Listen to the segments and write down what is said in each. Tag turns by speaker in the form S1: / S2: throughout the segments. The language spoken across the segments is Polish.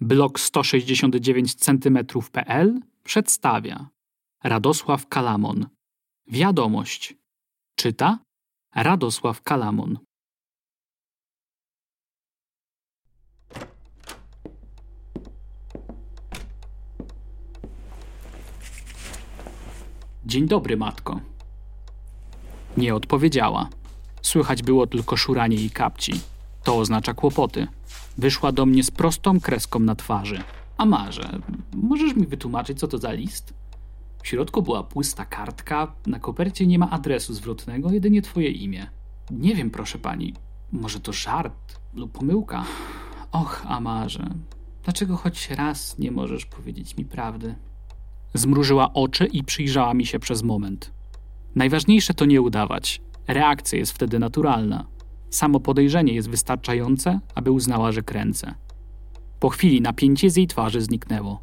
S1: blog 169 cm.pl przedstawia Radosław Kalamon. Wiadomość. Czyta Radosław Kalamon. Dzień dobry, matko. Nie odpowiedziała. Słychać było tylko szuranie i kapci. To oznacza kłopoty. Wyszła do mnie z prostą kreską na twarzy. A Marze, możesz mi wytłumaczyć, co to za list? W środku była pusta kartka, na kopercie nie ma adresu zwrotnego, jedynie twoje imię. Nie wiem, proszę pani, może to żart lub pomyłka. Och, Amarze, dlaczego choć raz nie możesz powiedzieć mi prawdy? Zmrużyła oczy i przyjrzała mi się przez moment. Najważniejsze to nie udawać. Reakcja jest wtedy naturalna. Samo podejrzenie jest wystarczające, aby uznała, że kręcę. Po chwili napięcie z jej twarzy zniknęło.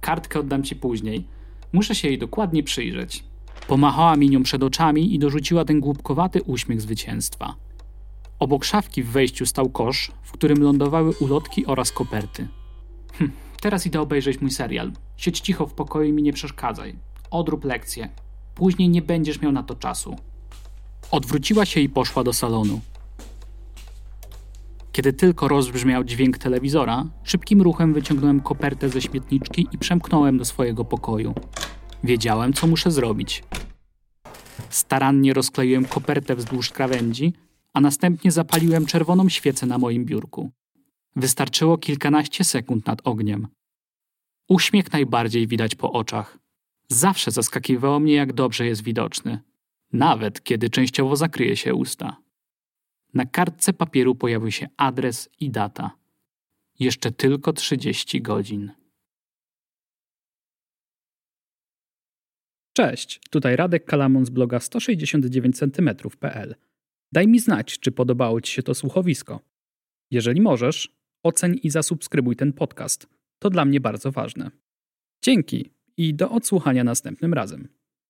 S1: Kartkę oddam ci później. Muszę się jej dokładnie przyjrzeć. Pomachała mi nią przed oczami i dorzuciła ten głupkowaty uśmiech zwycięstwa. Obok szafki w wejściu stał kosz, w którym lądowały ulotki oraz koperty. Hm, teraz idę obejrzeć mój serial. Siedź cicho w pokoju i mi nie przeszkadzaj. Odrób lekcję. Później nie będziesz miał na to czasu. Odwróciła się i poszła do salonu. Kiedy tylko rozbrzmiał dźwięk telewizora, szybkim ruchem wyciągnąłem kopertę ze śmietniczki i przemknąłem do swojego pokoju. Wiedziałem, co muszę zrobić. Starannie rozkleiłem kopertę wzdłuż krawędzi, a następnie zapaliłem czerwoną świecę na moim biurku. Wystarczyło kilkanaście sekund nad ogniem. Uśmiech najbardziej widać po oczach. Zawsze zaskakiwało mnie, jak dobrze jest widoczny, nawet kiedy częściowo zakryje się usta. Na kartce papieru pojawił się adres i data. Jeszcze tylko 30 godzin.
S2: Cześć, tutaj Radek Kalamon z bloga 169cm.pl. Daj mi znać, czy podobało Ci się to słuchowisko. Jeżeli możesz, oceń i zasubskrybuj ten podcast. To dla mnie bardzo ważne. Dzięki i do odsłuchania następnym razem.